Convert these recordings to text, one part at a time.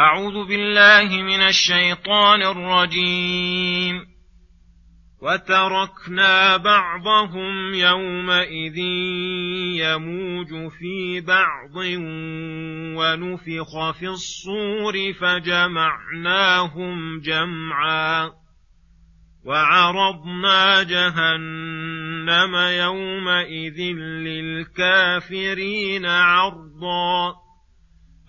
أعوذ بالله من الشيطان الرجيم. وتركنا بعضهم يومئذ يموج في بعض ونفخ في الصور فجمعناهم جمعا. وعرضنا جهنم يومئذ للكافرين عرضا.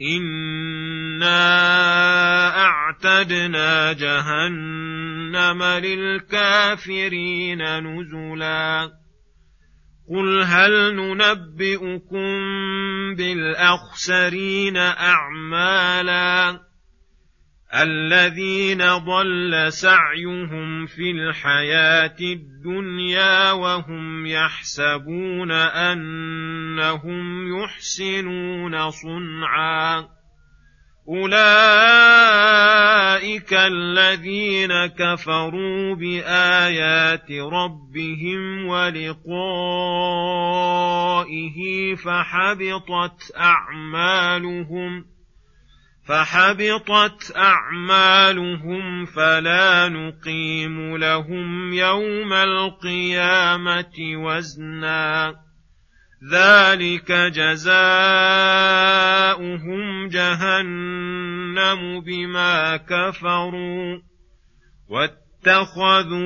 انا اعتدنا جهنم للكافرين نزلا قل هل ننبئكم بالاخسرين اعمالا الذين ضل سعيهم في الحياة الدنيا وهم يحسبون أنهم يحسنون صنعا. أولئك الذين كفروا بآيات ربهم ولقائه فحبطت أعمالهم فحبطت أعمالهم فلا نقيم لهم يوم القيامة وزنا. ذلك جزاؤهم جهنم بما كفروا. واتخذوا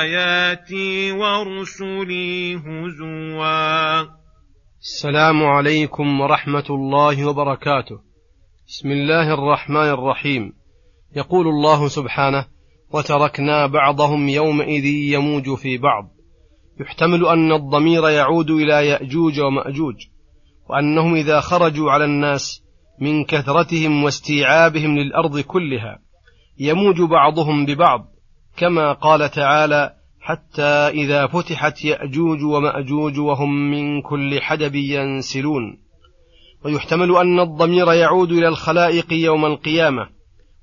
آياتي ورسلي هزوا. السلام عليكم ورحمة الله وبركاته. بسم الله الرحمن الرحيم. يقول الله سبحانه: وتركنا بعضهم يومئذ يموج في بعض. يحتمل أن الضمير يعود إلى يأجوج ومأجوج، وأنهم إذا خرجوا على الناس من كثرتهم واستيعابهم للأرض كلها، يموج بعضهم ببعض، كما قال تعالى: حتى إذا فتحت يأجوج ومأجوج وهم من كل حدب ينسلون. ويحتمل أن الضمير يعود إلى الخلائق يوم القيامة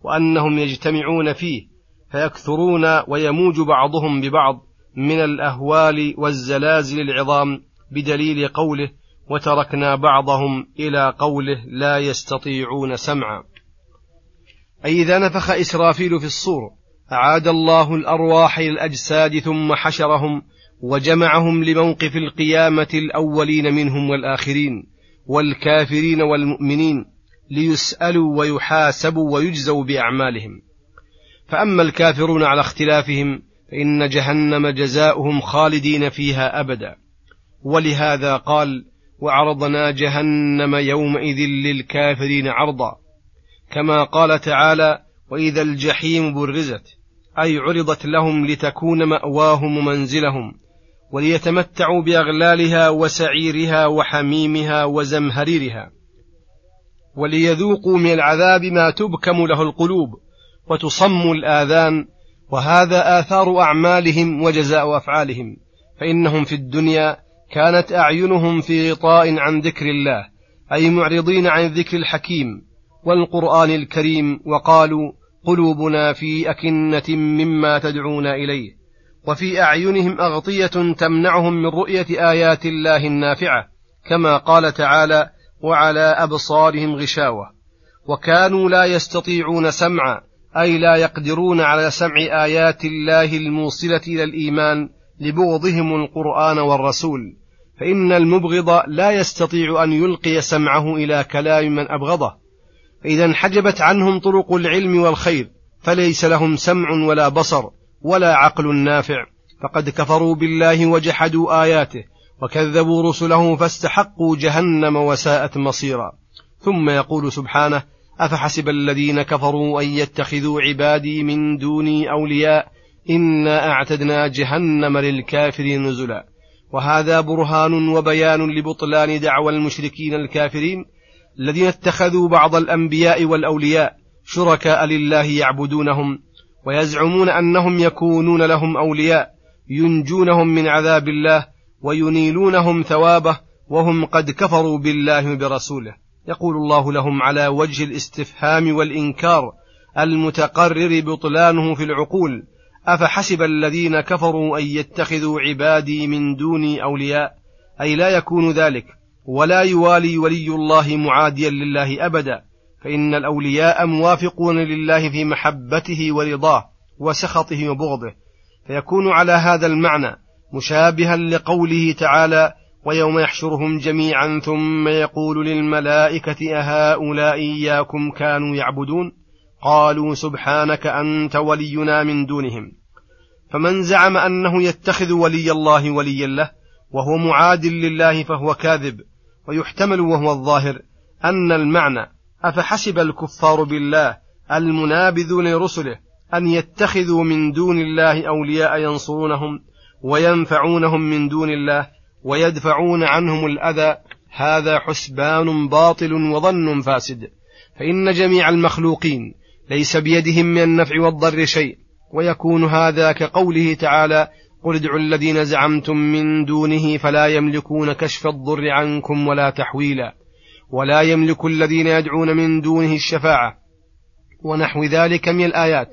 وأنهم يجتمعون فيه فيكثرون ويموج بعضهم ببعض من الأهوال والزلازل العظام بدليل قوله وتركنا بعضهم إلى قوله لا يستطيعون سمعا أي إذا نفخ إسرافيل في الصور أعاد الله الأرواح إلى الأجساد ثم حشرهم وجمعهم لموقف القيامة الأولين منهم والآخرين والكافرين والمؤمنين ليسألوا ويحاسبوا ويجزوا بأعمالهم. فأما الكافرون على اختلافهم فإن جهنم جزاؤهم خالدين فيها أبدا. ولهذا قال وعرضنا جهنم يومئذ للكافرين عرضا. كما قال تعالى وإذا الجحيم برزت. أي عرضت لهم لتكون مأواهم ومنزلهم وليتمتعوا بأغلالها وسعيرها وحميمها وزمهريرها. وليذوقوا من العذاب ما تبكم له القلوب وتصم الآذان وهذا آثار أعمالهم وجزاء أفعالهم. فإنهم في الدنيا كانت أعينهم في غطاء عن ذكر الله أي معرضين عن الذكر الحكيم والقرآن الكريم وقالوا قلوبنا في أكنة مما تدعون إليه وفي أعينهم أغطية تمنعهم من رؤية آيات الله النافعة كما قال تعالى وعلى أبصارهم غشاوة وكانوا لا يستطيعون سمعا أي لا يقدرون على سمع آيات الله الموصلة إلى الإيمان لبغضهم القرآن والرسول. فإن المبغض لا يستطيع أن يلقي سمعه إلى كلام من أبغضه. فإذا انحجبت عنهم طرق العلم والخير فليس لهم سمع ولا بصر ولا عقل نافع. فقد كفروا بالله وجحدوا آياته وكذبوا رسله فاستحقوا جهنم وساءت مصيرا. ثم يقول سبحانه أفحسب الذين كفروا أن يتخذوا عبادي من دوني أولياء إنا أعتدنا جهنم للكافرين نزلا. وهذا برهان وبيان لبطلان دعوى المشركين الكافرين الذين اتخذوا بعض الأنبياء والأولياء شركاء لله يعبدونهم ويزعمون أنهم يكونون لهم أولياء ينجونهم من عذاب الله وينيلونهم ثوابه وهم قد كفروا بالله وبرسوله. يقول الله لهم على وجه الاستفهام والإنكار المتقرر بطلانه في العقول أفحسب الذين كفروا أن يتخذوا عبادي من دوني أولياء؟ أي لا يكون ذلك. ولا يوالي ولي الله معاديا لله أبدا فإن الأولياء موافقون لله في محبته ورضاه وسخطه وبغضه فيكون على هذا المعنى مشابها لقوله تعالى ويوم يحشرهم جميعا ثم يقول للملائكة أهؤلاء إياكم كانوا يعبدون؟ قالوا سبحانك أنت ولينا من دونهم. فمن زعم أنه يتخذ ولي الله وليا له وهو معاد لله فهو كاذب ويحتمل وهو الظاهر أن المعنى أفحسب الكفار بالله المنابذون لرسله أن يتخذوا من دون الله أولياء ينصرونهم وينفعونهم من دون الله ويدفعون عنهم الأذى هذا حسبان باطل وظن فاسد. فإن جميع المخلوقين ليس بيدهم من النفع والضر شيء ويكون هذا كقوله تعالى قل ادعوا الذين زعمتم من دونه فلا يملكون كشف الضر عنكم ولا تحويلا. ولا يملك الذين يدعون من دونه الشفاعة. ونحو ذلك من الآيات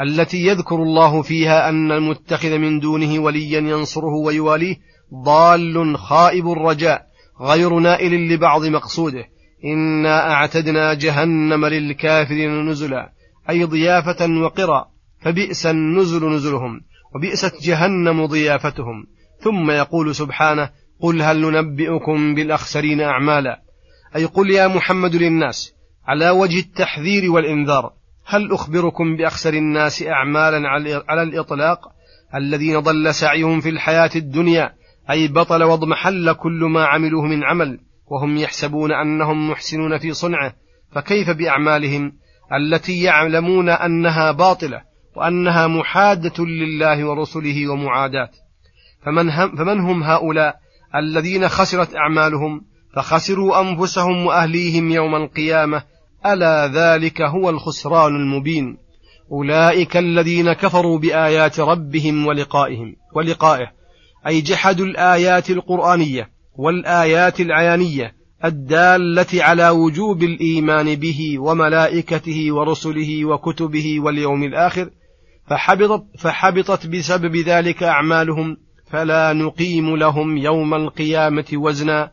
التي يذكر الله فيها أن المتخذ من دونه وليا ينصره ويواليه ضال خائب الرجاء غير نائل لبعض مقصوده. إنا أعتدنا جهنم للكافرين نزلا. أي ضيافة وقرا. فبئس النزل نزلهم. وبئست جهنم ضيافتهم. ثم يقول سبحانه قل هل ننبئكم بالأخسرين أعمالا؟ أي قل يا محمد للناس على وجه التحذير والإنذار هل أخبركم بأخسر الناس أعمالا على الإطلاق؟ الذين ضل سعيهم في الحياة الدنيا أي بطل واضمحل كل ما عملوه من عمل وهم يحسبون أنهم محسنون في صنعه فكيف بأعمالهم؟ التي يعلمون أنها باطلة. وأنها محادة لله ورسله ومعاداة. فمن هم, فمن هم هؤلاء الذين خسرت أعمالهم؟ فخسروا أنفسهم وأهليهم يوم القيامة. ألا ذلك هو الخسران المبين. أولئك الذين كفروا بآيات ربهم ولقائهم ولقائه. أي جحدوا الآيات القرآنية والآيات العيانية الدالة على وجوب الإيمان به وملائكته ورسله وكتبه واليوم الآخر. فحبطت, فحبطت بسبب ذلك أعمالهم فلا نقيم لهم يوم القيامة وزنا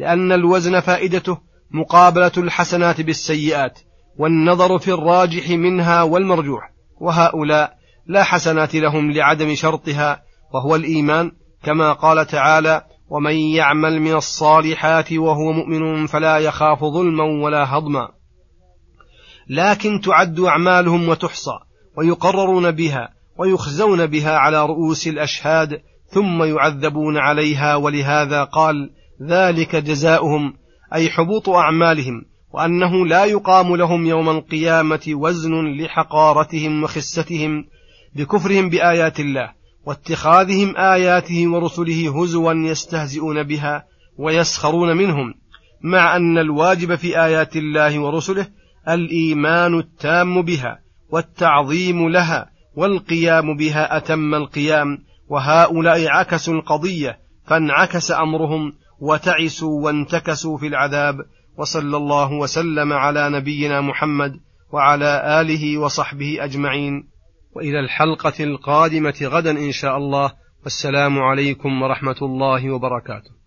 لأن الوزن فائدته مقابلة الحسنات بالسيئات والنظر في الراجح منها والمرجوح وهؤلاء لا حسنات لهم لعدم شرطها وهو الإيمان كما قال تعالى ومن يعمل من الصالحات وهو مؤمن فلا يخاف ظلما ولا هضما لكن تعد أعمالهم وتحصى ويقررون بها ويخزون بها على رؤوس الأشهاد ثم يعذبون عليها ولهذا قال ذلك جزاؤهم أي حبوط أعمالهم وأنه لا يقام لهم يوم القيامة وزن لحقارتهم وخستهم بكفرهم بآيات الله واتخاذهم آياته ورسله هزوا يستهزئون بها ويسخرون منهم مع أن الواجب في آيات الله ورسله الإيمان التام بها والتعظيم لها والقيام بها أتم القيام وهؤلاء عكسوا القضية فانعكس أمرهم وتعسوا وانتكسوا في العذاب وصلى الله وسلم على نبينا محمد وعلى آله وصحبه أجمعين. وإلى الحلقة القادمة غدا إن شاء الله والسلام عليكم ورحمة الله وبركاته.